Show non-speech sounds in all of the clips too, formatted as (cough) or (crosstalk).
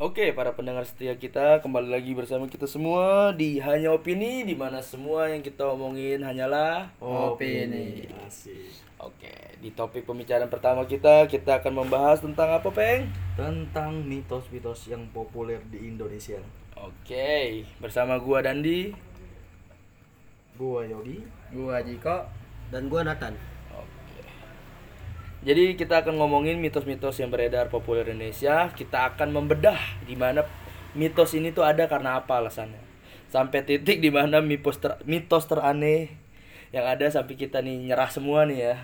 Oke, para pendengar setia kita kembali lagi bersama kita semua di Hanya Opini di mana semua yang kita omongin hanyalah Opini. Asik. Oke, di topik pembicaraan pertama kita kita akan membahas tentang apa, Peng? Tentang mitos-mitos yang populer di Indonesia. Oke, bersama gua Dandi. Gua Yogi. Gua Jiko. dan gua Nathan. Jadi kita akan ngomongin mitos-mitos yang beredar populer di Indonesia. Kita akan membedah di mana mitos ini tuh ada karena apa alasannya. Sampai titik di mana mitos ter mitos teraneh yang ada sampai kita nih nyerah semua nih ya.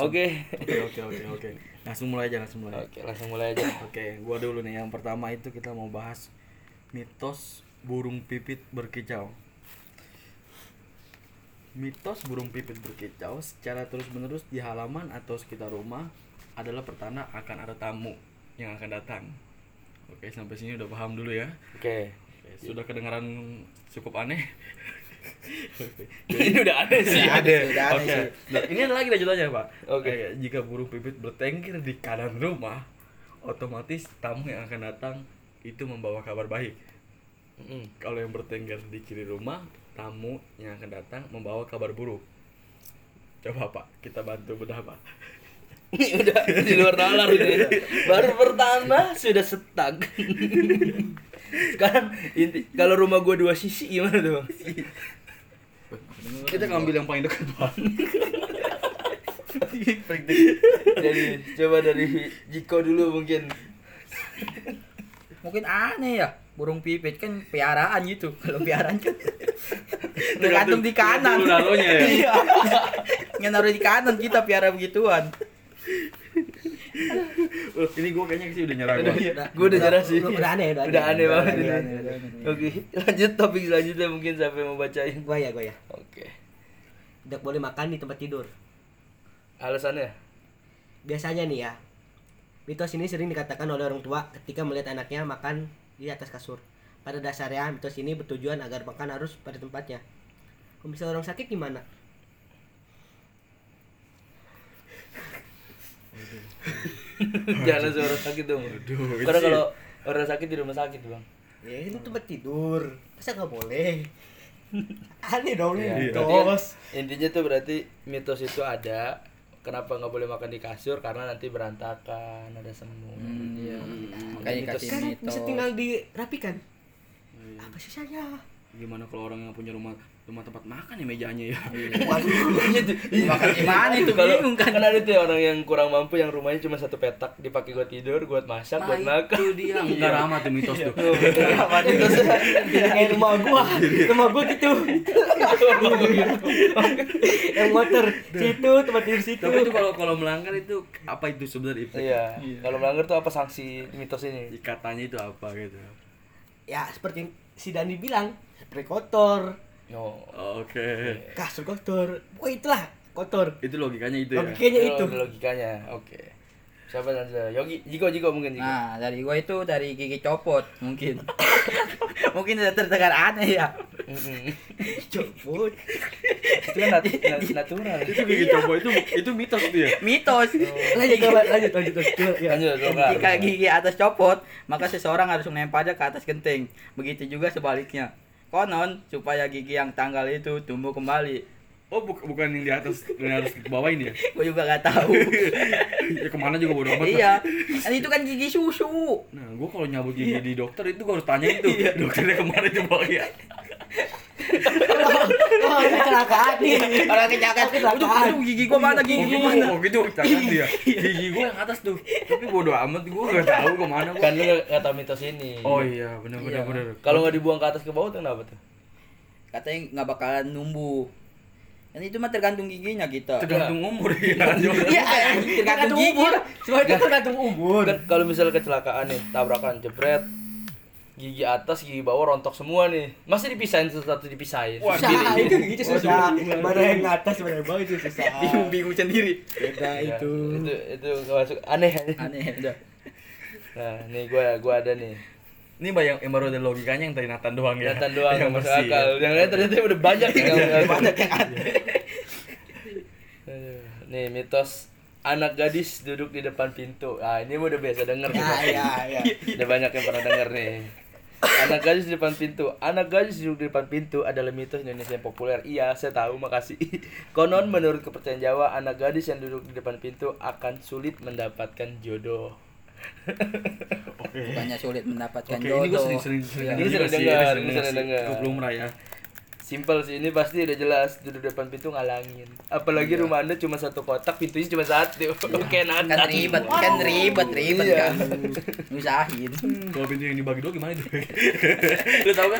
Oke. Oke oke oke oke. Langsung mulai aja langsung mulai. Oke, langsung mulai aja. Oke, gua dulu nih. Yang pertama itu kita mau bahas mitos burung pipit berkicau. Mitos burung pipit berkicau secara terus-menerus di halaman atau sekitar rumah adalah pertanda akan ada tamu yang akan datang. Oke, sampai sini udah paham dulu ya. Oke. Oke, sudah kedengaran cukup aneh. (laughs) ini udah ada sih. Ada, udah ada Oke. sih. Nah, ini ada lagi lanjutannya, Pak. Oke. Kayak jika burung pipit bertengkir di kanan rumah, otomatis tamu yang akan datang itu membawa kabar baik. Mm-mm. Kalau yang bertengkar di kiri rumah, tamu yang akan datang membawa kabar buruk. Coba Pak, kita bantu bedah Pak. Ini udah di luar nalar ini. Baru pertama sudah stuck. Sekarang inti kalau rumah gua dua sisi gimana tuh, Bang? Kita ngambil yang paling dekat Pak. Jadi coba dari Jiko dulu mungkin. Mungkin aneh ya. Burung pipit kan piaraan gitu. (laughs) Kalau piaraan kan (laughs) tergantung di kanan. Nalonya ya? (laughs) Iya. Yang naruh di kanan kita piara begituan. Oh, ini gua kayaknya sih udah nyerah Udah, gua. iya. Gua udah jelas sih. Udah- aneh, udah Udah aneh. aneh banget. Oke, lanjut topik selanjutnya mungkin yang mau bacain. gua ya gua ya Oke. tidak boleh makan di tempat tidur Alasannya? biasanya nih ya mitos ini sering dikatakan oleh orang tua ketika melihat anaknya makan di atas kasur pada dasarnya mitos ini bertujuan agar makan harus pada tempatnya kalau misalnya orang sakit gimana Jangan suara sakit dong. Aduh, Karena kalau orang sakit di rumah sakit, Bang. ya ini tempat tidur masa nggak boleh (laughs) aneh dong Iya. mitos Intinya tuh berarti mitos itu ada. Kenapa nggak boleh makan di kasur? Karena nanti berantakan, ada semut. Iya. Hmm, Makanya mitos. kasih kan mitos. bisa tinggal dirapikan Iya. apa susahnya Gimana kalau orang yang punya rumah rumah tempat makan ya mejanya ya? (laughs) Makan di mana itu? Kalau bingung kan. kan ada tuh ya orang yang kurang mampu yang rumahnya cuma satu petak dipakai buat tidur, buat masak, buat makan. itu dia. Enggak ramah tuh mitos tuh. Mitos? Bisa kayak rumah gua. Rumah gua gitu. Yang motor. Situ tempat tidur situ. Tapi itu kalau kalau melanggar itu apa itu sebenarnya? Iya. Kalau melanggar tuh apa sanksi mitos ini? Katanya itu apa gitu. ya seperti si Dani bilang spray kotor Oh. Oke. kasur kotor wah itulah kotor Itu logikanya itu ya. logikanya itu Itu logikanya. Oke. Siapa selanjutnya? Yogi, Jiko, Jiko mungkin Jiko. Nah, dari gua itu dari gigi copot mungkin. (laughs) mungkin udah terdengar aneh ya. Copot itu kan nat- nat- (laughs) natural. Itu gigi coba itu itu mitos itu ya. Mitos. lanjut lanjut lanjut lanjut lanjut ya. Lanjut. Jika gigi atas copot, maka seseorang harus menempelnya ke atas genting. Begitu juga sebaliknya. Konon, supaya gigi yang tanggal itu tumbuh kembali. Oh bu- bukan yang di atas yang harus ke bawah ini ya? (laughs) Gue juga gak tahu. (laughs) ya ke mana juga bodo amat. iya. Kan itu kan gigi susu. Nah, gua kalau nyabut gigi di dokter itu gua harus tanya itu. Dokternya ke mana coba ya? Oh kecelakaan nih Orang kecelakaan. Itu, itu gigi gua mana gigi Oh, gua gitu, mana? oh gitu, jangan dia. Gigi gua yang atas tuh. Tapi bodo amat gua gak tahu ke mana gua. Kan lu tahu mitos ini. Oh iya, benar benar Iya. benar. Kalau nggak dibuang ke atas ke bawah tuh kenapa tuh? Katanya nggak bakalan numbuh. Dan itu mah tergantung giginya kita. tergantung umur ya. Iya, tergantung gigi. semua itu tergantung umur Kan kalau misalnya kecelakaan nih, tabrakan jebret, gigi atas, gigi bawah rontok semua nih. Masih dipisahin satu-satu dipisahin. Wah, susah itu itu susah mana yang atas mana yang bawah itu susah (laughs) Bingung-bingung sendiri. beda Ya, itu itu itu nggak masuk aneh. Aneh udah. Nah, nih gua gua ada nih. Ini bayang yang baru ada logikanya yang tadi Nathan doang ya. Kelihatan doang yang masuk akal. ya. Yang lain ternyata udah banyak yang masuk. Banyak yang aneh. Aduh. Nih mitos anak gadis duduk di depan pintu. Ah, ini udah biasa denger. Ya, ya, ya. Udah banyak yang pernah denger nih. Anak gadis di depan pintu. Anak gadis duduk di depan pintu adalah mitos Indonesia yang populer. Iya, saya tahu, makasih. (laughs) Konon menurut kepercayaan Jawa, anak gadis yang duduk di depan pintu akan sulit mendapatkan jodoh. Oke. Bukannya sulit mendapatkan Oke, jodoh. ini gue sering sering sering Iya. Ini dengar sering dengar, sering ini dengar sering dengar. Lumrah ya. Simpel sih, ini pasti udah jelas duduk di depan pintu ngalangin. Apalagi rumah Anda cuma satu kotak, pintunya cuma satu. Oke, (laughs) Kan nanti. ribet, kan ribet, ribet Iya. kan. Nyusahin. (laughs) Kalau pintu yang dibagi dua gimana itu? (laughs) Lu tahu kan?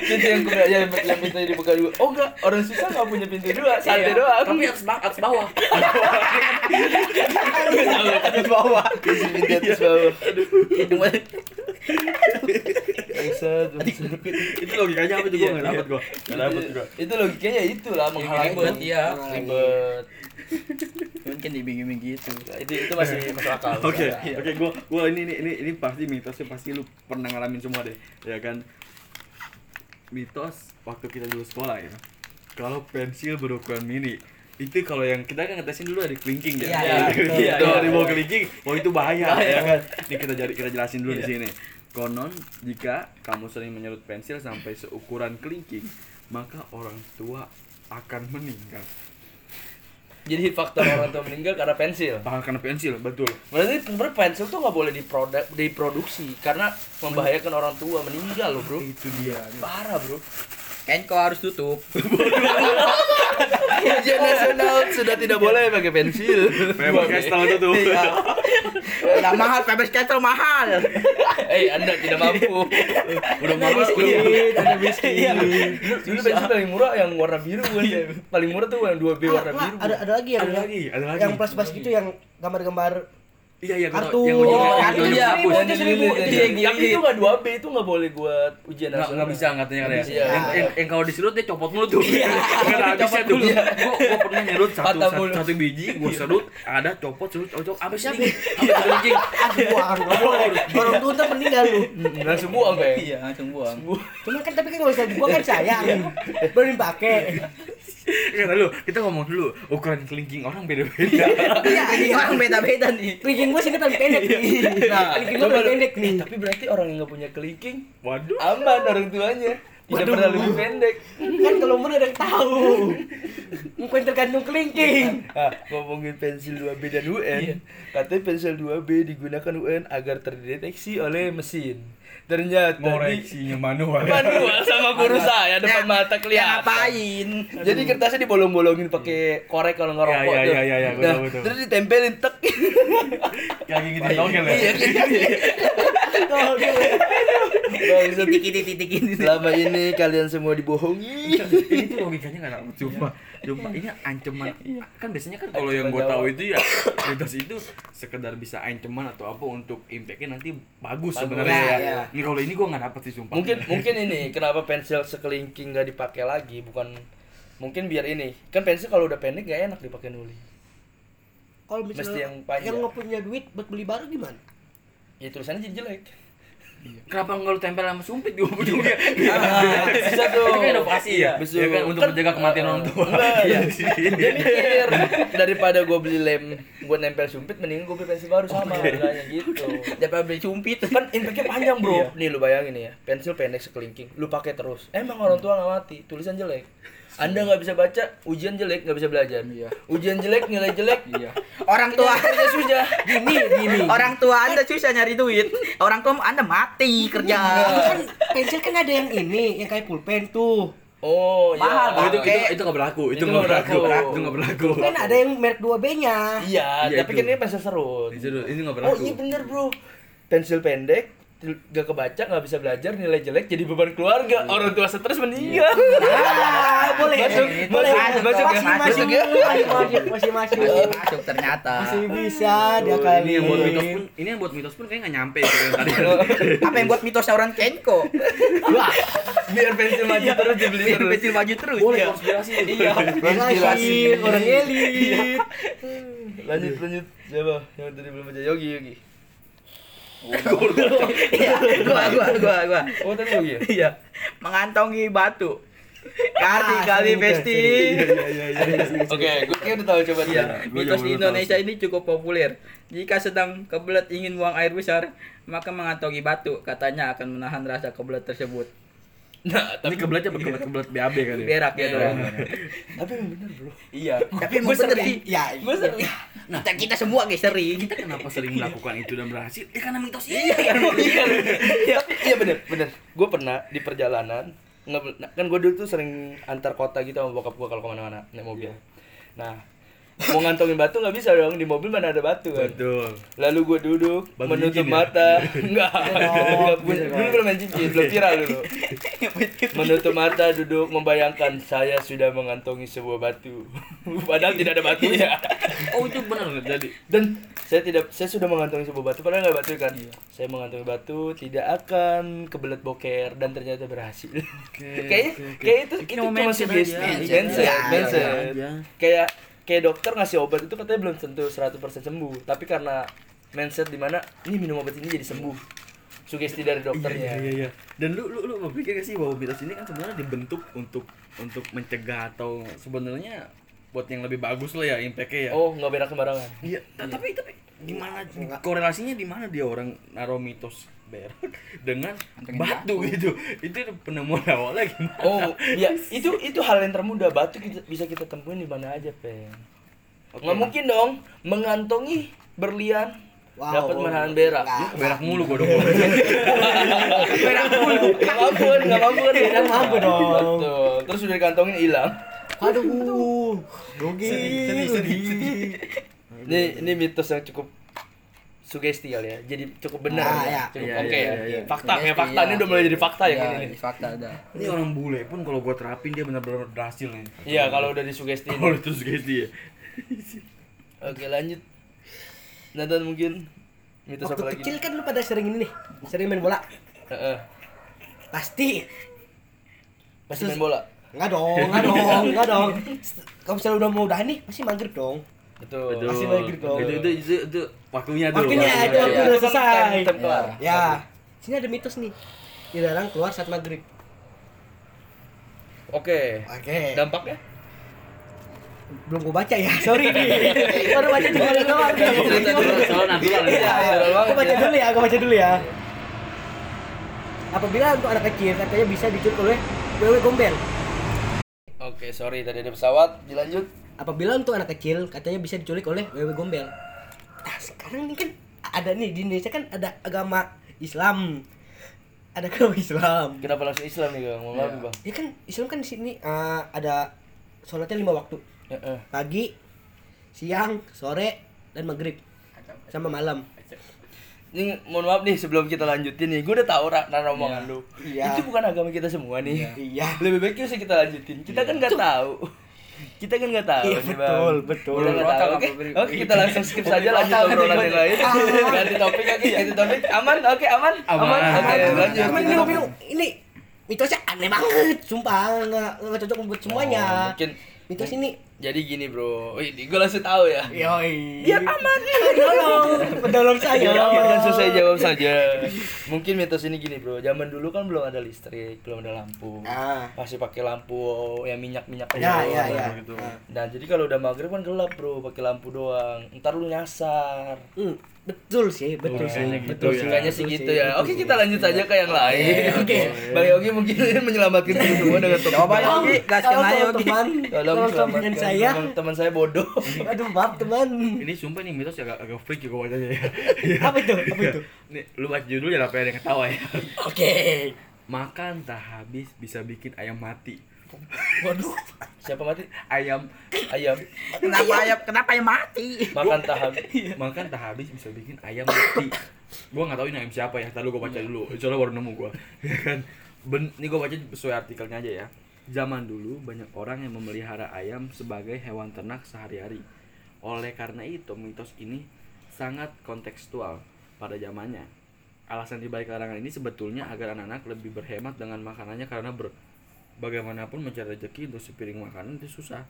Pintu yang kuda yang, yang pintunya dibuka dua. Oh enggak, orang susah nggak punya pintu dua, satu Iya. doang. Tapi atas bawah, atas bawah. Atas bawah. Pintu atas bawah. Bangsat, (laughs) itu logikanya apa tuh gua enggak dapat gua. Enggak dapat juga. Itu logikanya itulah menghalangi. ribet, iya. Ribet. (laughs) Mungkin dibingin gitu. Itu itu masih (laughs) masuk akal. Oke, Iya. oke, gua gua ini ini ini ini pasti mitosnya pasti lu pernah ngalamin semua deh, ya kan? Mitos waktu kita dulu sekolah ya. Kalau pensil berukuran mini itu kalau yang kita kan ngetesin dulu ada kelingking ya. Iya, iya. Iya, kalau di bawah kelingking, oh itu bahaya, Bahaya. ya kan? Ini kita jadi kita jelasin dulu di Iya. sini. Konon jika kamu sering menyerut pensil sampai seukuran kelingking, maka orang tua akan meninggal. Jadi faktor orang tua meninggal karena pensil. Bahkan karena pensil, betul. Berarti sebenarnya pensil tuh nggak boleh diproduk diproduksi karena membahayakan orang tua meninggal loh bro. Itu dia. Parah bro. Kenko harus tutup. Ujian (laughs) nasional sudah tidak boleh pakai pensil. Memang Castle itu tuh. Iya. Udah mahal, Faber Castell mahal. Eh, Anda tidak mampu. Udah malas lu. Miskin, ada miskin. Iya. Dulu pensil paling murah yang warna biru kan. Paling murah tuh yang 2B Ah, warna nggak, biru. ada ada lagi yang Ada lagi, ada lagi. yang plus plus gitu yang gambar-gambar Iya iya gua Kartu. yang Oh, ujungnya kartu itu seribu, itu Tapi yang Tapi itu nggak 2B itu nggak boleh buat ujian Nggak, nasional. nggak bisa katanya kan ya. Iya. Yang, yang, yang kalau diserut dia copot mulu tuh. Nggak ada (laughs) habisnya tuh. dulu. Gua, gua pernah nyerut satu, satu, biji, gua serut, ada copot, serut, cocok, habis nih. Habis kencing. ah buang nggak boleh orang tua ntar meninggal lu Hmm, Langsung buang kayak. Iya, langsung buang. cuma kan tapi kan nggak bisa dibuang kan sayang belum dipakai Kata lu, kita ngomong dulu, ukuran kelingking orang beda-beda. Iya, ini orang beda-beda nih. kelingking gua sini paling pendek nih Nah, kelingking gua paling pendek nih Eh, tapi berarti orang yang nggak punya kelingking Waduh. aman orang tuanya. Tidak pernah lebih pendek. kan kalau umur ada yang tahu mungkin tergantung kelingking (laughs) Ah, ngomongin pensil 2B dan UN, katanya pensil 2B digunakan UN agar terdeteksi oleh mesin. Ternyata di Ngoreksinya manual. manual sama guru saya depan Ya, mata Ya, kelihatan. ngapain? Jadi kertasnya dibolong-bolongin pakai korek kalau ngerokok Ya, ya, tuh. ya, ya, ya, Nah, terus ditempelin tek. Kayak gini togel ya. (laughs) Iya, Bangsat. Titik-titik ini. Selama ini kalian semua dibohongi. ini tuh logikanya nggak tahu cuma cuma ini ancaman kan biasanya kan kalau yang gue tahu itu ya mitos itu sekedar bisa ancaman atau apa untuk impactnya nanti bagus sebenarnya Ya, ya, ya. ini kalau ini gue nggak dapet sih sumpah mungkin mungkin ini kenapa pensil sekelingking nggak dipakai lagi bukan mungkin biar ini kan pensil kalau udah pendek gak enak dipakai nulis kalau Mesti misalnya yang panjang. yang nggak punya duit buat beli baru gimana ya tulisannya jadi jelek. Kenapa nggak lu tempel sama sumpit di ujungnya bisa tuh itu kan inovasi ya. Betul. ya kan untuk Kan- menjaga kematian orang tua. Enggak, ya. Iya. dia mikir. Daripada gue beli lem buat nempel sumpit mendingan gue beli pensil baru sama. Harganya gitu. Daripada beli cumpit. kan impactnya panjang bro. Nih lu bayangin nih ya. Pensil pendek sekelingking. Lu pakai terus. Emang orang tua nggak mati. Tulisan jelek. Anda nggak bisa baca ujian jelek nggak bisa belajar. Iya. ujian jelek nilai jelek. Iya. Orang tua kerja susah. Gini gini. Orang tua Anda susah nyari duit. Orang tua Anda mati kerja. kan pensil kan ada yang ini yang kayak pulpen tuh oh Mahal, iya Oh, itu itu itu nggak berlaku. Itu Itu nggak nggak berlaku. berlaku. itu nggak berlaku. Kan ada yang merek 2B nya iya Iya, tapi itu. kan ini pensil serut. Itu itu nggak oh berlaku. iya bener bro. Pensil pendek gak kebaca nggak bisa belajar nilai jelek jadi beban keluarga. Orang tua stres meninggal. Ah (laughs) boleh Masuk, boleh masuk, masuk ya? masih masih Masuk ya? masih masih masih masih Masih masuk ternyata. masih bisa dia kali. ini yang buat mitos pun ini yang buat mitos pun kayak nggak nyampe gitu yang tadi. (laughs) Apa yang buat mitosnya orang Kenko? Wah, biar pensil maju terus dibeli terus. pensil maju terus. boleh Iya. konspirasi. Iya. Konspirasi, orang elit. Lanjut lanjut. Siapa yang tadi belum baca Yogi Yogi Iya, gua gua gua gua. oh tadi ya Iya. Mengantongi batu. Kali Ah, kali Besti. Oke, gue kayak udah tahu coba Iya, dia. Gua mitos di Indonesia ini cukup populer. Jika sedang kebelet ingin buang air besar, maka mengantongi batu, katanya akan menahan rasa kebelet tersebut. Nah, Ini kebeletnya kebelet kebelet BAB kali. ya? Berak ya dong. tapi emang bener bro. Iya. Tapi emang Gua bener sering. sih. Ya, Gue sering. Kita, kita semua guys sering. Kita kenapa sering melakukan itu dan berhasil? Ya karena mitos ini. Iya kan, iya. Iya, tapi iya bener, bener. Gue pernah di perjalanan, nah, kan gue dulu tuh sering antar kota gitu sama bokap gue kalau ke mana-mana naik mobil. Nah, mau ngantongin batu nggak bisa dong di mobil mana ada batu kan. Betul. Lalu gue duduk Batu menutup cincin ya? mata, (laughs) enggak, enggak punya. Dulu belum main cincin, belum viral dulu. (laughs) menutup mata, duduk membayangkan saya sudah mengantongi sebuah batu, (laughs) padahal tidak ada batunya. Oh itu benar nggak jadi? Dan saya tidak, saya sudah mengantongi sebuah batu, padahal nggak batu kan. Saya mengantongi batu, tidak akan kebelet boker dan ternyata berhasil. Kayaknya, kayak itu, itu cuma sugesti, mindset, Iya, mindset. iya, iya. Kayak kayak dokter ngasih obat itu katanya belum tentu 100% sembuh, tapi karena mindset di mana ini minum obat ini jadi sembuh. Sugesti dari dokternya. Iya, iya, iya. Dan lu lu lu berpikir gak sih bahwa mitos ini kan sebenarnya dibentuk untuk untuk mencegah atau sebenarnya buat yang lebih bagus lah ya impact-nya ya. Oh, nggak berak sembarangan. Iya, ta- tapi tapi gimana korelasinya di mana dia orang naruh mitos berak (laughs) dengan Antengin batu gitu. Itu penemuan awalnya gimana? Oh, ya (laughs) itu itu hal yang termudah. Batu kita, bisa kita temuin di mana aja, Peng. Oke. Nggak mungkin dong mengantongi berlian Wow. dapat menahan berak. Nggak. berak mulu gua dong. (laughs) berak mulu. Nggak mampu kan, nggak mampu kan. Nggak mampu dong. Betul. Terus udah dikantongin hilang. Aduh. Rugi. sedih, sedih, sedih. Ini ini mitos yang cukup sugesti kali ya. Jadi cukup benar. Ah, ya. Cukup Iya, oke iya, ya. iya, iya. Fakta Sugesti, ya fakta iya. ini udah mulai jadi fakta ya Iya, ini. ini fakta ada. Ini orang bule pun kalau gua terapin dia benar-benar berhasil nih. Iya, kalau udah disugesti. Kalau itu sugesti ya. Oke, lanjut. Nathan mungkin mitos apa Waktu lagi? kecil kan lu pada sering ini nih, sering main bola. Heeh. Pasti. Pasti main bola. Enggak dong, enggak (laughs) dong, enggak dong. Kalau misalnya udah mau udahan nih, pasti maghrib dong. Betul. Betul. Masih maghrib dong. Itu itu itu, itu waktunya tuh. Waktunya, itu waktu udah selesai. kelar. Ya. Sini ada mitos nih. Dilarang keluar saat maghrib. Oke. Oke. Dampaknya? Belum gua baca ya, sorry nih. Baru baca cuma ada doang. Dulu, soal natural ya. Iya, iya. Baca dulu ya, aku baca dulu ya. Apabila untuk anak kecil katanya bisa diculik oleh wewe gombel. Oke, sorry tadi ada pesawat. Dilanjut. Apabila untuk anak kecil katanya bisa diculik oleh wewe gombel. Nah, sekarang ini kan ada nih di Indonesia kan ada agama Islam. Ada agama Islam. Kenapa langsung Islam nih, Bang? Mohon maaf, Bang. Ya kan Islam kan di sini eh, ada sholatnya lima waktu. Heeh. Pagi, siang, sore, dan maghrib. Sama malam. Ini mohon maaf nih sebelum kita lanjutin nih, gue udah tahu ra- nara omongan lu. Iya. Itu bukan agama kita semua nih. Iya. Lebih baik usah kita lanjutin. Kita kan nggak tahu. Kita kan nggak tahu. Iya, nih, betul, Bang. betul. Kita nggak tahu. Oke, beri- oke kita langsung skip saja lanjut obrolan yang lain. Ganti topik oke, ganti topik. Aman, oke aman, aman. Aman. Oke, lanjut. Ini, ini, ini mitosnya aneh banget, sumpah nggak nggak cocok buat semuanya. Oh, mungkin Mitos ini, jadi gini bro, Wih, gue langsung tahu ya. yoi. Biar aman. Tolong, pendolong saya. Ya, selesai jawab saja. Mungkin mitos ini gini bro, zaman dulu kan belum ada listrik, belum ada lampu. Ah. Masih pakai lampu yang minyak-minyak Ya, doang, ya, ya. gitu. Ah. Dan jadi kalau udah maghrib kan gelap bro, pakai lampu doang. Ntar lu nyasar. Hmm, betul sih, betul Oh, sih, kayaknya betul gitu sih. ya. Kayaknya sih betul gitu ya. betul Oke kita lanjut saja ke yang lain. Oke. Bang Yogi mungkin (laughs) menyelamatkan kita semua dengan topik. Coba. Yogi. gaskan aja, Yogi. teman. Tolong selamatkan teman saya. teman- teman saya bodoh. (laughs) Aduh, maaf teman. Ini sumpah nih mitos agak agak freak juga bacanya ya. (laughs) Apa itu? Apa itu? Nih, lu baca judulnya apa yang ketawa ya. Oke. Makan tak habis bisa bikin ayam mati. Waduh. Siapa mati? Ayam Ayam. Kenapa ya kenapa ya mati? Makan tahap. (laughs) makan tak habis bisa bikin ayam mati. Gua nggak tahu ini ayam siapa ya. Tadi gua baca dulu. Soalnya baru nemu gua. (laughs) Ya kan. Ben, ini gua baca sesuai artikelnya aja ya. Zaman dulu banyak orang yang memelihara ayam sebagai hewan ternak sehari-hari. Oleh karena itu mitos ini sangat kontekstual pada zamannya. Alasan dibalik larangan ini sebetulnya agar anak-anak lebih berhemat dengan makanannya karena ber, bagaimanapun mencari rezeki untuk sepiring makanan itu susah.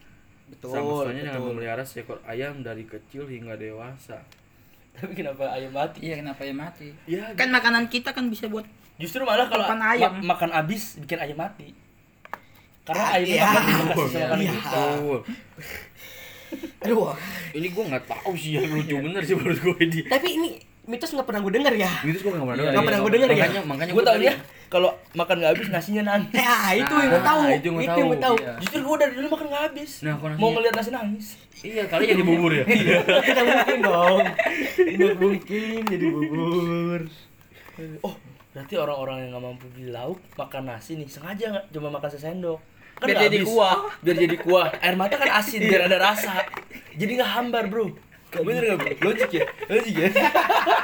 Betul, Sama halnya dengan memelihara seekor ayam dari kecil hingga dewasa. (laughs) Tapi kenapa ayam mati? Iya kenapa ya mati? Ya, Kan makanan kita kan bisa buat Justru malah kalau Makan ayam. ma- makan abis bikin ayam mati. Karena Ah, airnya iya. kan Iya. kita. Aduh. Ini gue nggak tahu sih yang lucu bener sih menurut gue ini. Tapi ini mitos nggak pernah gue denger ya. Itu gue nggak pernah Iya, dengar. nggak pernah gua denger ya? Makanya makanya Gue gua taunya tadi- kalau makan nggak habis nasinya nangis. Eh, ah, itu Nah, yang gue tahu. itu yang gue tahu. Iya. Justru gue dari dulu makan nggak habis. Nah, mau nasinya- ngeliat nasi nangis. Iya, kali jadi bubur ya. (laughs) Tidak mungkin dong. Tidak mungkin jadi bubur. Oh, berarti orang-orang yang nggak mampu beli lauk makan nasi nih sengaja nggak cuma makan sesendok. Kan Biar jadi habis. kuah. Biar jadi kuah. Air mata kan asin biar ada rasa. Jadi nggak hambar bro. Bener nggak bro? Logik ya? Logik ya?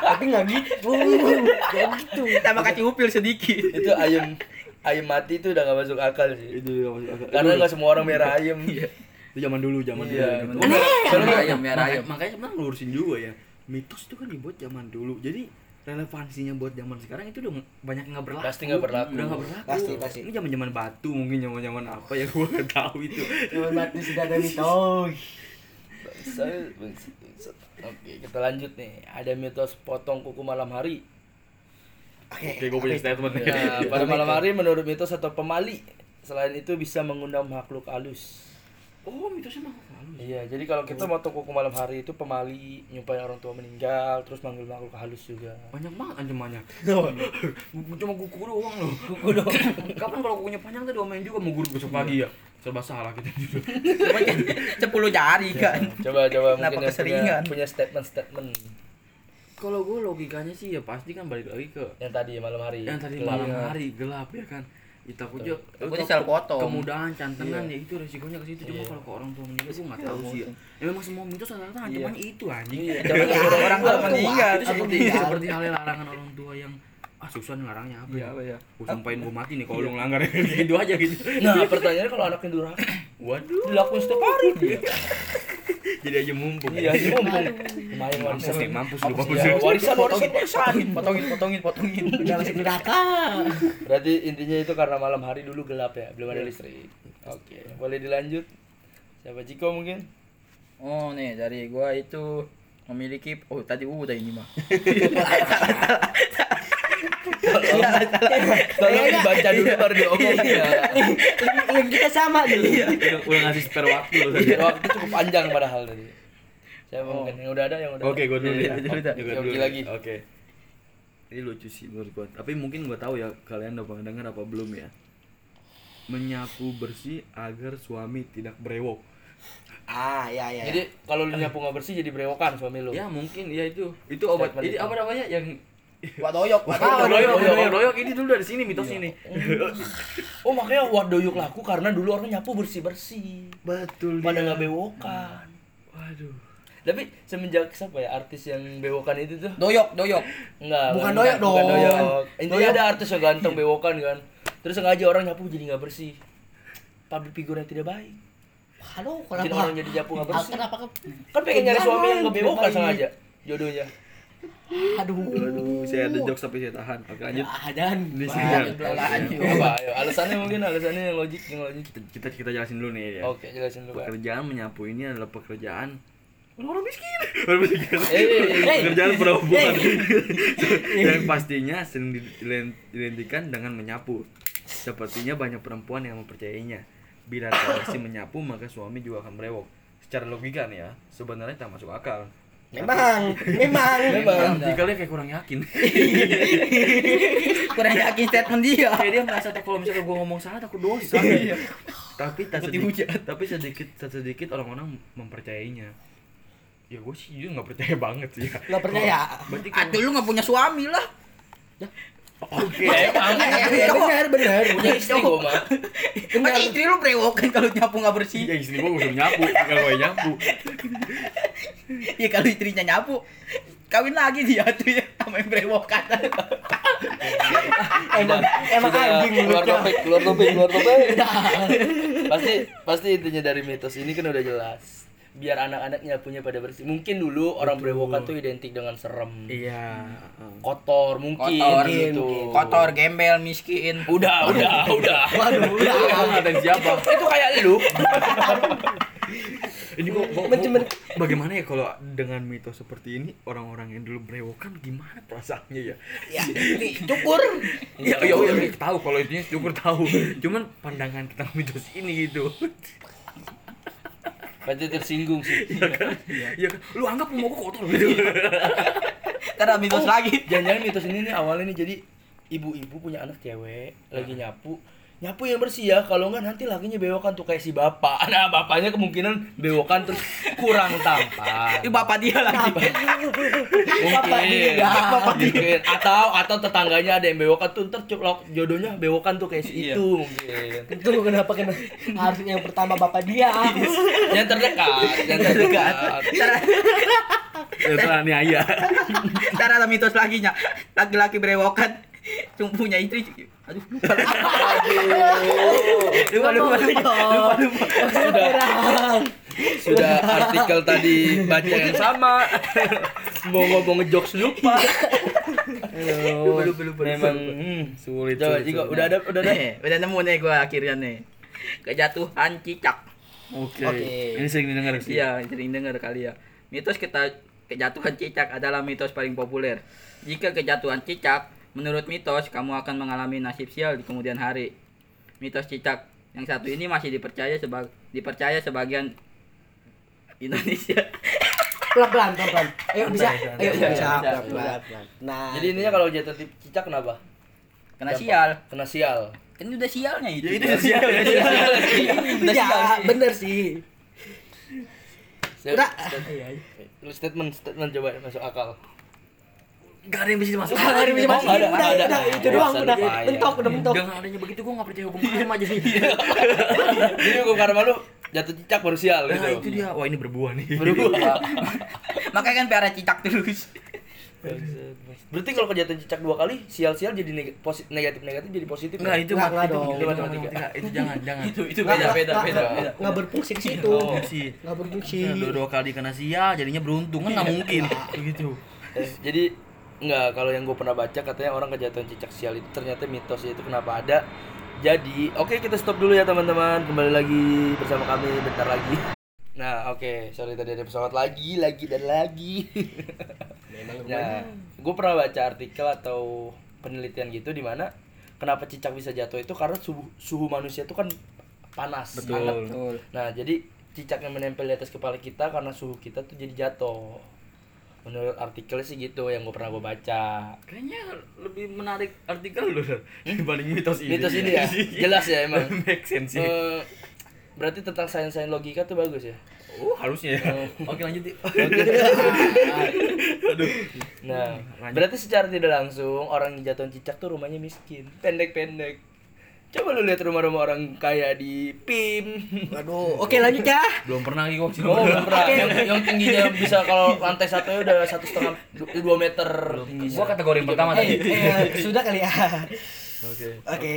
Tapi nggak gitu. Nggak gitu. Tambah kacang upil sedikit. itu ayam ayam mati itu udah nggak masuk akal sih. Itu juga masuk akal. Karena nggak semua orang merah ayam. itu zaman dulu, zaman Iya. dulu. Aneh. Ayam, makanya- ayam. Makanya sebenarnya ngelurusin juga ya. Mitos itu kan dibuat zaman dulu. Jadi relevansinya buat zaman sekarang itu udah banyak yang nggak berlaku. Pasti nggak berlaku. Udah nggak berlaku. Pasti, pasti. Ini zaman zaman batu mungkin zaman zaman apa ya gue nggak tahu itu. Cuma mati sudah ada mitos. Oke, kita lanjut nih. Ada mitos potong kuku malam hari. Oke, gue punya statement nih. Ya, (laughs) pada malam hari menurut mitos atau pemali. Selain itu bisa mengundang makhluk halus. Oh, mitosnya mah halus. Iya, jadi kalau kita motong kuku malam hari itu pemali, nyumpain orang tua meninggal, terus manggil makhluk halus juga. Banyak banget ancamannya. (laughs) Cuma kuku doang loh. Kuku doang. Kapan kalau kukunya panjang tuh diomelin juga mau guru besok pagi ya. Serba salah kita juga. Coba kan sepuluh jari kan. Coba coba Kenapa mungkin punya, keseringan? punya statement-statement Kalau gue logikanya sih ya pasti kan balik lagi ke yang tadi malam hari. yang tadi Gelap. malam hari gelap ya kan. Kita aja Takutnya salah potong. kemudahan cantengan Iya. ya itu resikonya ke situ cuma Iya. kalau ke orang tua meninggal gue nggak tahu sih ya. Ya memang semua mitos rata-rata ancamannya itu anjing. Iya, orang tua meninggal. itu seperti meninggal. seperti halnya larangan orang tua yang ah susah nih larangnya apa Iya, ya? apa ya? Gue sampain gue mati nih kalau lu ngelanggar (laughs) gitu aja gitu. Nah, pertanyaannya kalau anaknya durhaka, (clears throat) Waduh. dilakuin setiap hari. (laughs) Jadi aja mumpung. Iya, ini mumpung lumayan Mampus nih, warisan. mampus lu mampus. Ya, warisan, warisan, (laughs) warisan. Potongin, potongin, potongin. Udah masuk neraka. Berarti intinya itu karena malam hari dulu gelap ya, belum ada listrik. Oke, boleh dilanjut. Siapa Ciko mungkin? Oh nih dari gua itu memiliki oh tadi udah ini mah. Tolong dibaca dulu baru diomongin ya. Link kita sama nih. Udah, udah ngasih spare waktu tadi. Waktu cukup panjang padahal tadi. Siapa mungkin yang udah ada yang udah. Oke, gue dulu Iya, ya. iya, dulu Yogi dulu. lagi. Oke. Ini lucu sih menurut gua. Tapi mungkin gua tahu ya kalian udah pernah dengar apa belum ya. Menyapu bersih agar suami tidak berewok. Ah, ya ya. Jadi kalau lu nyapu nggak bersih jadi berewokan suami lu. Ya mungkin ya itu. Itu obat. Itu. apa namanya yang (laughs) Wadoyok, wadoyok. doyok, doyok. doyok, doyok. Ini dulu dari sini mitosnya nih. (laughs) Oh makanya wadoyuk laku karena dulu orang nyapu bersih bersih. Betul Pada dia. nggak bewokan. Waduh. Tapi semenjak siapa ya artis yang bewokan itu tuh? Doyok, doyok. Enggak. Bukan bukan- doyok bukan dong. doyok. Intinya Doyok. ada artis yang ganteng bewokan kan. Terus sengaja orang nyapu jadi nggak bersih. Public figure yang tidak baik. Halo, Bikin kenapa? orang jadi nyapu nggak bersih. Kenapa? Kan pengen nyari suami yang nggak bewokan sengaja. Jodohnya. Aduh. Aduh, saya ada jokes tapi saya tahan. Oke, lanjut. Ah, belalaan yuk. Apa? Ayo, alasannya mungkin alasannya yang logik, yang logik. Kita, kita kita jelasin dulu nih ya. Oke, jelasin dulu. Pak. Pekerjaan menyapu ini adalah pekerjaan orang miskin. Orang miskin. Eh, eh, eh. Pekerjaan perempuan (laughs) yang pastinya sering dilen- identikan dengan menyapu. Sepertinya banyak perempuan yang mempercayainya. Bila bersih menyapu, maka suami juga akan berewok. Secara logika nih ya, sebenarnya tak masuk akal. Memang, memang. Memang. Jika dia kayak kurang yakin. (laughs) Kurang yakin statement dia. kayak dia merasa tuh kalau misalnya gue ngomong salah takut dosa. tapi tak sedikit, tapi sedikit sedikit orang-orang mempercayainya. Ya gue sih juga nggak percaya banget sih. Nggak percaya. Berarti kalau Aduh lu nggak punya suami lah. Oke. Eh, benar, benar. punya istri gua mah. Masa istri lu brewokan kalau nyapu nggak bersih. Ya istri gua udah nyapu, kalau gue nyapu. Ya kalau istrinya nyapu, kawin lagi dia tuh ya sama yang brewokan. Emang, emang anjing keluar topik, keluar topik, keluar topik. (laughs) pasti pasti intinya dari mitos ini kan udah jelas. Biar anak-anaknya punya pada bersih. Mungkin dulu orang berewokan tuh identik dengan serem, Iya. kotor mungkin Kotor, gitu. Kotor, gembel, miskin. Udah, (laughs) udah, udah. Waduh, udah. Ada siapa? (laughs) Itu kayak lu. (laughs) ini kok, kok- Mencemen- kok- bagaimana ya kalau dengan mitos seperti ini orang-orang yang dulu berewokan gimana perasaannya ya ya ini cukur ya ya ya, ya, tahu kalau itu syukur tahu cuman pandangan tentang mitos ini gitu Berarti tersinggung sih. ya kan? Lu anggap mau kotor. Gitu Ntar ada mitos lagi. Jangan-jangan mitos ini nih awalnya nih jadi ibu-ibu punya anak cewek lagi nyapu nyapu yang bersih ya kalau enggak nanti lakinya bewokan tuh kayak si bapak. (laughs) Nah bapaknya kemungkinan bewokan terus kurang tampan. Itu bapak dia lagi. mungkin. Mungkin. Atau atau tetangganya ada yang bewokan tuh ntar jodohnya bewokan tuh kayak si Iya. itu mungkin. Itu kenapa kena harus yang pertama bapak dia. Yang terdekat yang terdekat. Ya nih ayah Ntar ada mitos lagi nya. Laki-laki berewokan cuma punya istri. Aduh, lupa. lupa, lupa, lupa, lupa, lupa. sudah sudah artikel tadi baca yang sama mau ngomong ngejokes lupa Lupa, lupa, lupa, memang hmm, sulit coba sulit. udah ada udah ada Nih, udah nemu nih gua akhirnya nih. Kejatuhan cicak. oke ini sering didengar sih Iya, sering dengar kali ya. Mitos kita kejatuhan cicak adalah mitos paling populer. Jika kejatuhan cicak, menurut mitos kamu akan mengalami nasib sial di kemudian hari. Mitos cicak yang satu ini masih dipercaya sebag dipercaya sebagian Indonesia. pelan pelan pelan pelan ayo bisa ayo bisa Bisa, pelan bisa. pelan pelan nah jadi intinya kalau jatuh cicak kenapa Kena sial. kena sial Ini udah sialnya itu. Ya, itu udah sial, (laughs) udah sial. Udah ya sial. bener sih Udah. statement statement coba masuk akal gak ada yang bisa masuk Ah, ada yang bisa Oh, ada, udah ada. udah itu doang udah lupa, ya. mentok udah mentok dengan adanya begitu gua gak percaya hukum karma aja sih jadi hukum karma lu jatuh cicak baru sial nah gitu itu dia wah ini berbuah nih berubah Makanya kan piara cicak terus. berarti kalau kejatuhan cicak dua kali sial-sial jadi negatif negatif jadi positif Enggak, ya? itu Nggak, mat- nggak itu dong. itu matematika. Itu jangan, jangan. Itu itu beda beda beda nggak, beda. nggak berfungsi ke situ Oh. Fungsi. nggak berfungsi dua, dua kali kena sia jadinya beruntung kan nggak mungkin begitu jadi enggak kalau yang gue pernah baca katanya orang kejatuhan cicak sial itu ternyata mitos itu kenapa ada jadi oke kita stop dulu ya teman-teman kembali lagi bersama kami bentar lagi nah oke sorry tadi ada pesawat lagi lagi dan lagi nah gue pernah baca artikel atau penelitian gitu di mana kenapa cicak bisa jatuh itu karena suhu suhu manusia itu kan panas Betul. hangat. Betul. Nah, jadi cicak yang menempel di atas kepala kita karena suhu kita tuh jadi jatuh. Menurut artikel sih gitu yang gue pernah gue baca. kayaknya lebih menarik artikel lu Dan, dibanding mitos ini Mitos ini ya, (laughs) jelas ya emang. (laughs) make sense sih Eh, berarti tentang sains-sains logika tuh bagus ya. oh harusnya ya Oh. (laughs) oke lanjut yuk Nah, Lanjut. berarti secara tidak langsung orang yang jatuh cicak tuh rumahnya miskin, pendek-pendek. Coba lu lihat rumah-rumah orang kaya di PIM. waduh oke lanjut ya belum pernah lagi kok Oh, belum pernah. Yang, yang tingginya bisa kalau lantai satu udah satu setengah du- dua meter tinggi. gua kategori yang pertama eh, tadi eh, sudah kali ya oke oke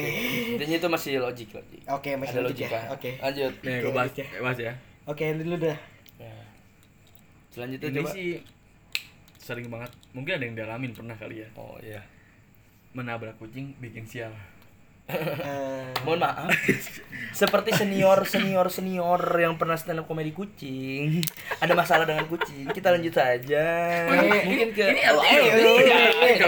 Intinya itu masih logik logik. oke masih Ada lanjut logika. ya oke Lanjut. nih gua bahas bahas ya oke dulu dah Nah. Selanjutnya ini coba. sih sering banget mungkin ada yang dialamin pernah kali ya Oh iya. menabrak kucing bikin sial Eh, Mohon maaf. Seperti senior senior senior yang pernah stand up komedi kucing. Ada masalah dengan kucing. Kita lanjut saja. Mungkin ke ini Oh,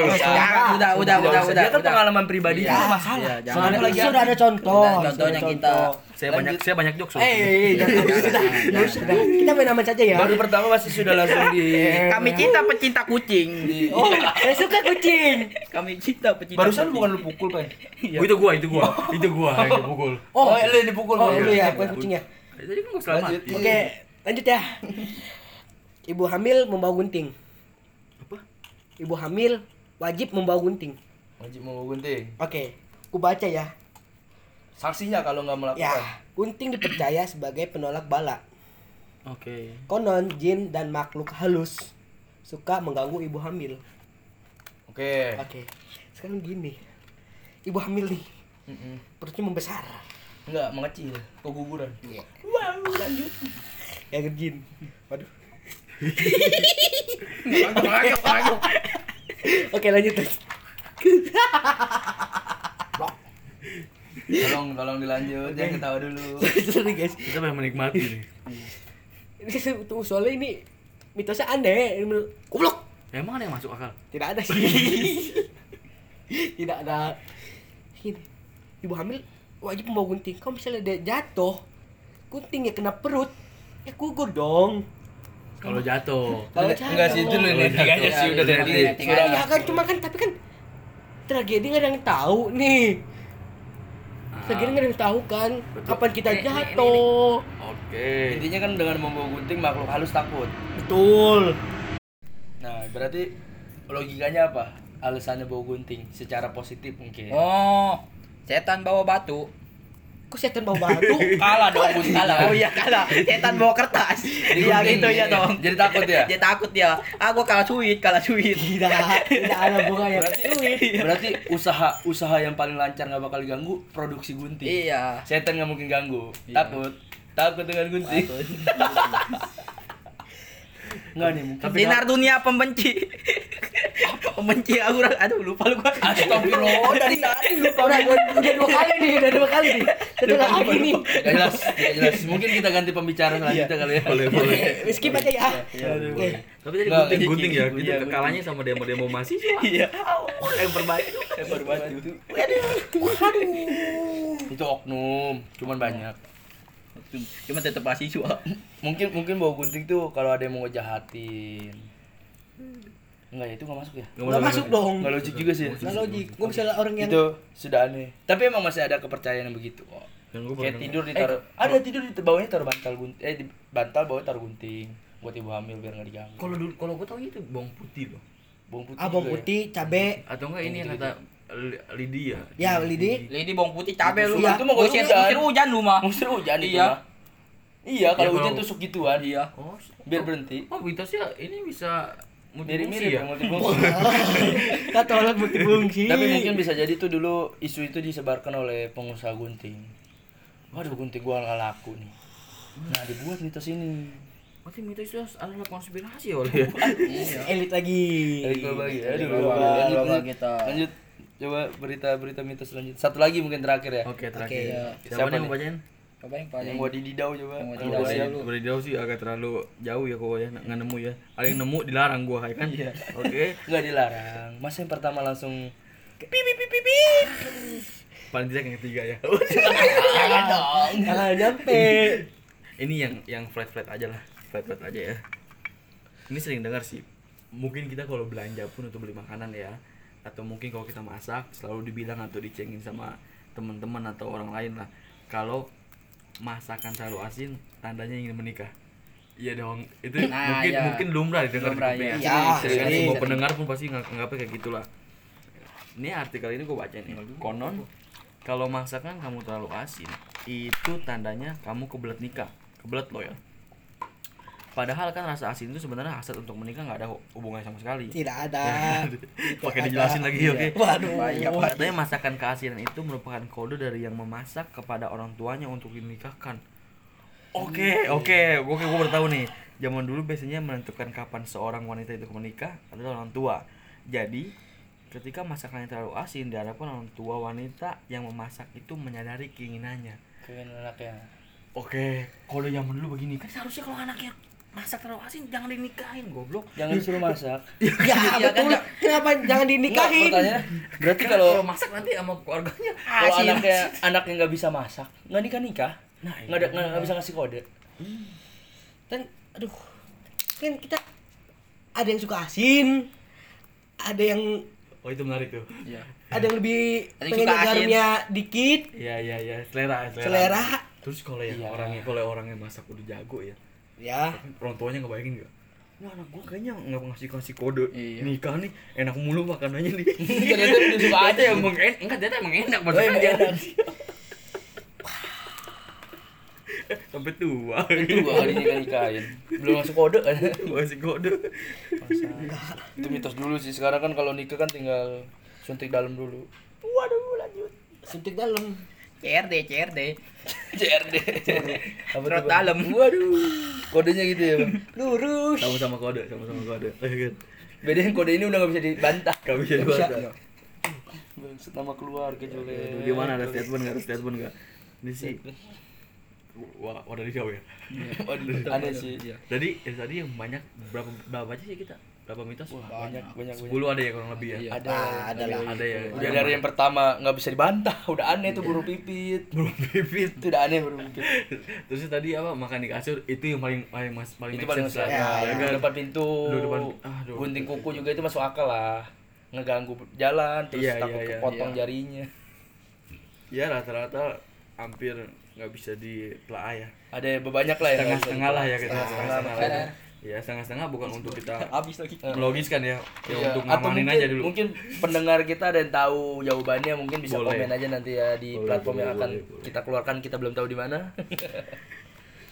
usah. jangan, udah, udah, udah, udah, Dia kan udah. pengalaman pribadi Iya, itu masalah. iya, jangan. Soalnya Sudah lagi sudah ada contoh Udah, contohnya kita. Saya Lanjut. banyak saya banyak jokes eh jangan (laughs) sudah Nggak usah dah. kita main aman saja ya? Baru pertama masih sudah langsung di Kami cinta pecinta kucing. oh saya suka kucing. Kami cinta pecinta. Barusan kucing. bukan lu pukul, Pen. Oh, itu gua itu gua. Itu gua yang dipukul. Oh, lu yang dipukul. oh lu ya bukan kucing ya. Tadi kan gua selamat. Oke lanjut ya. Ibu hamil membawa gunting. Apa? Ibu hamil wajib membawa gunting. Wajib mau gunting. oke ku baca ya Sanksinya kalau nggak melakukan. ya gunting dipercaya sebagai penolak bala oke konon jin dan makhluk halus suka mengganggu ibu hamil Oke. oke sekarang gini ibu hamil nih Mm-mm. perutnya membesar Enggak, mengecil. Keguguran. wow lanjut yang jin waduh oke lanjut terus Tolong, tolong dilanjut. Jangan ketawa dulu. (laughs) sorry guys kita pengen menikmati nih Ini tuh soalnya ini mitosnya aneh. Ini Goblok. Emang ada yang masuk akal? Tidak ada sih. (laughs) Tidak ada. Ini. Ibu hamil wajib membawa gunting. Kalau misalnya dia jatuh, guntingnya kena perut, ya gugur dong. Kalau jatuh. Kalau Enggak sih itu jatuh. lu tiganya sih udah dari. Ya kan cuma kan tapi kan tragedi nggak ada yang tahu nih. Tragedi nggak tahu kan Betul. kapan kita Ini- ini- ini- jatuh. Oke. Intinya kan dengan membawa gunting makhluk halus takut. Betul. Nah, berarti logikanya apa? Alasannya bawa gunting secara positif mungkin. Oh, setan bawa batu. Kok setan bawa batu? (laughs) Kalah dong. Kalah. Oh iya kalah. Setan bawa kertas. Iya gitu ya dong. Jadi takut ya? Dia takut dia. Ah gua kalah suit, kalah suit. Tidak, tidak ada bunga yang Berarti berarti usaha usaha yang paling lancar nggak bakal diganggu produksi gunting. Iya. Setan nggak mungkin ganggu. Iya. Takut. Takut dengan gunting. (laughs) Nggak nih mungkin. Sinar dunia pembenci. (laughs) pembenci aura. Aduh lupa lu gua. Astagfirullah (laughs) dari tadi lu Udah, udah, udah dua kali nih, udah dua kali nih. Satu lagi nih. Gak jelas, gak jelas. Mungkin kita ganti pembicara selanjutnya kali ya. Boleh, boleh. Eh, Skip aja ya. Oke. Tapi tadi Nggak, gunting iya, gunting ya, iya, kita iya, kalahnya sama demo-demo mahasiswa. (laughs) Iya. Yang berbaju. Itu oknum, cuman banyak. Cuma tetap mahasiswa. (laughs) Mungkin mungkin bawa gunting tuh kalau ada yang mau ngejahatin. Enggak ya itu nggak masuk ya? Nggak masuk dong. Nggak logik juga sih. ya? Nggak logik. Gue misalnya orang yang Itu sudah aneh. Tapi emang masih ada kepercayaan yang begitu gua Kayak tidur ditaruh. ada tidur di bawahnya taruh bantal gunting. Eh di bantal bawahnya taruh gunting buat ibu hamil biar nggak diganggu. Kalau dulu kalau gua tahu itu bawang putih loh. Bawang putih. ah bawang ya? putih, cabe, Atau enggak ini yang kata Li- Lydia. ya lidi. Lidi bawang putih cabe lu. Iya. Itu mau hujan. musir hujan lu mah. Musir hujan itu Iya. mah. Iya, kalau Ya, hujan tusuk gituan. Iya. Oh, Biar berhenti. Oh, mitosnya ini bisa multifungsi Mirip-mirip ya? ya multifungsi. Kita tolak multifungsi. Tapi mungkin bisa jadi tuh dulu isu itu disebarkan oleh pengusaha gunting. Waduh gunting gua nggak laku nih. Nah dibuat mitos ini. Berarti mitos itu adalah konspirasi ya oleh. elit lagi. Gua bagi. Aduh. Lanjut. kita. Lanjut. Coba berita-berita mitos lanjut. Satu lagi mungkin terakhir ya. Oke, terakhir. Oke, ya. Siapa, Siapa nih yang bacain? Coba yang paling Yang buat dididau coba. Yang buat dididau sih agak terlalu jauh ya kok ya, nggak nemu ya. Ada yang nemu dilarang gua ya kan? Oke. (laughs) Nggak dilarang. Masa yang pertama langsung Paling tidak yang ketiga ya. (laughs) jangan dong. Jangan nyampe. ini yang yang flat flat aja lah flat flat aja ya ini sering dengar sih mungkin kita kalau belanja pun untuk beli makanan ya atau mungkin kalau kita masak selalu dibilang atau dicengin sama teman-teman atau orang lain lah. Kalau masakan terlalu asin tandanya ingin menikah. Iya dong. Itu (clears throat) Nah, mungkin ya. mungkin lumrah didengar Lumrah, di ya. Ya, semua sering. pendengar pun pasti nggak nganggapnya kayak gitulah. Ini artikel ini gue baca nih. Konon kalau masakan kamu terlalu asin itu tandanya kamu kebelet nikah. Kebelet lo ya padahal kan rasa asin itu sebenarnya hasrat untuk menikah nggak ada hubungannya sama sekali Tidak ada. (laughs) (laughs) pakai dijelasin lagi oke Waduh. Katanya masakan keasinan itu merupakan kode dari yang memasak kepada orang tuanya untuk dinikahkan. Oke, oke, oke, gue baru tahu nih. Zaman dulu biasanya menentukan kapan seorang wanita itu menikah adalah orang tua. Jadi, ketika masakannya terlalu asin, diharapkan orang tua wanita yang memasak itu menyadari keinginannya. Kayaknya anaknya. Oke, kode zaman dulu begini kan seharusnya kalau anaknya masak terlalu asin jangan dinikahin, goblok. Jangan disuruh masak. (laughs) Ya, Iya kan, betul. Kak? Kenapa jangan Enggak, dinikahin? pertanyaannya berarti Kalau kalau masak nanti sama keluarganya kalau asin. anaknya anaknya nggak bisa masak, nggak nikah nikah. Nah, Nggak ada nggak bisa ngasih kode. Dan aduh. Kan kita ada yang suka asin. Ada yang Oh, itu menarik tuh. Iya. ada yang lebih Ada yang pengen garamnya dikit. Iya iya iya selera selera. Selera. Terus kalau yang Iya. orangnya kalau orangnya masak udah jago ya, Ya. orang tuanya nggak? Wah anak gua kayaknya nggak ngasih kasih kode Iya. nikah nih enak mulu makanannya nih. (laughs) Ternyata dia suka aja. emang enak, enggak ternyata emang enak Oh, maksudnya emang enak. (laughs) sampai tua. Itu gua kali nikah nikahin. Belum masuk kode kan. (laughs) Masih kode. Itu mitos dulu sih. Sekarang kan kalau nikah kan tinggal suntik dalam dulu. Waduh, lanjut. Suntik dalam. CRD CRD. CRD. Apa dalam. Waduh. Kodenya gitu ya, Bang. (laughs) Lurus. Sama-sama kode, sama-sama kode. Iya kan? Bedanya kode ini udah gak bisa dibantah. Gak bisa bisa. dibantah. Bangsat nama keluarga. Aduh, Gimana ada statement nggak? Ada statement nggak? Ini sih wah wadah dikau ya Waduh, aneh sih. Iya. jadi eh, tadi yang banyak berapa berapa aja sih kita berapa mitos Banyak, banyak, banyak. 10 ada ya kurang lebih ya Iya. Ada, Ah, ada lah. ada ya Udah dari yang pertama nggak bisa dibantah, udah aneh tuh burung pipit. (laughs) belum pipit Itu udah aneh burung pipit. terus tadi apa makan di kasur itu yang paling paling mas paling itu paling. Ya, Ya Ya, depan pintu. Depan aduh. gunting kuku juga itu masuk akal lah. Ngeganggu jalan terus Iya, takut iya, iya. kepotong Iya. jarinya. ya rata-rata hampir nggak bisa ditelaah ya Ada banyak lah ya. setengah-setengah lah ya kita Setengah-setengah. Ya. setengah-setengah bukan untuk kita (laughs) Habis lagi. melogiskan ya, ya Iya. untuk Atau ngamanin mungkin, aja dulu mungkin pendengar kita ada yang tahu jawabannya mungkin bisa Boleh. komen aja nanti ya di Boleh, platform yang boleh, akan boleh, boleh. kita keluarkan kita belum tahu di mana (laughs)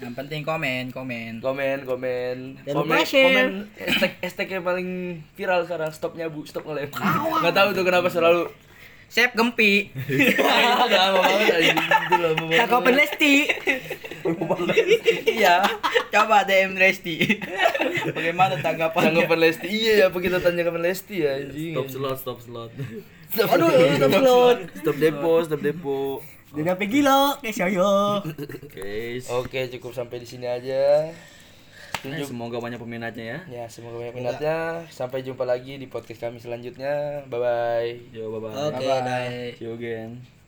Yang penting komen, komen. komen komen Jangan komen share. komen hashtag hashtag yang paling viral sekarang stopnya bu stop ngelem nggak tahu tuh kenapa selalu Sep gempi. lama banget anjing. itu lama banget Kakak Open Lesti. iya Coba DM Resti. Bagaimana tanggapannya? tanggapan Lesti iya ya apa kita tanya kapan Lesti ya anjing stop slot stop slot Aduh, stop slot. stop depo stop depo Dan sampai gila, kayak oke cukup sampai di sini aja Tunjuk semoga banyak peminatnya ya Ya, semoga banyak minatnya. Sampai jumpa lagi di podcast kami selanjutnya. Bye bye. yo bye bye Oke, Bye-bye. dah. see you again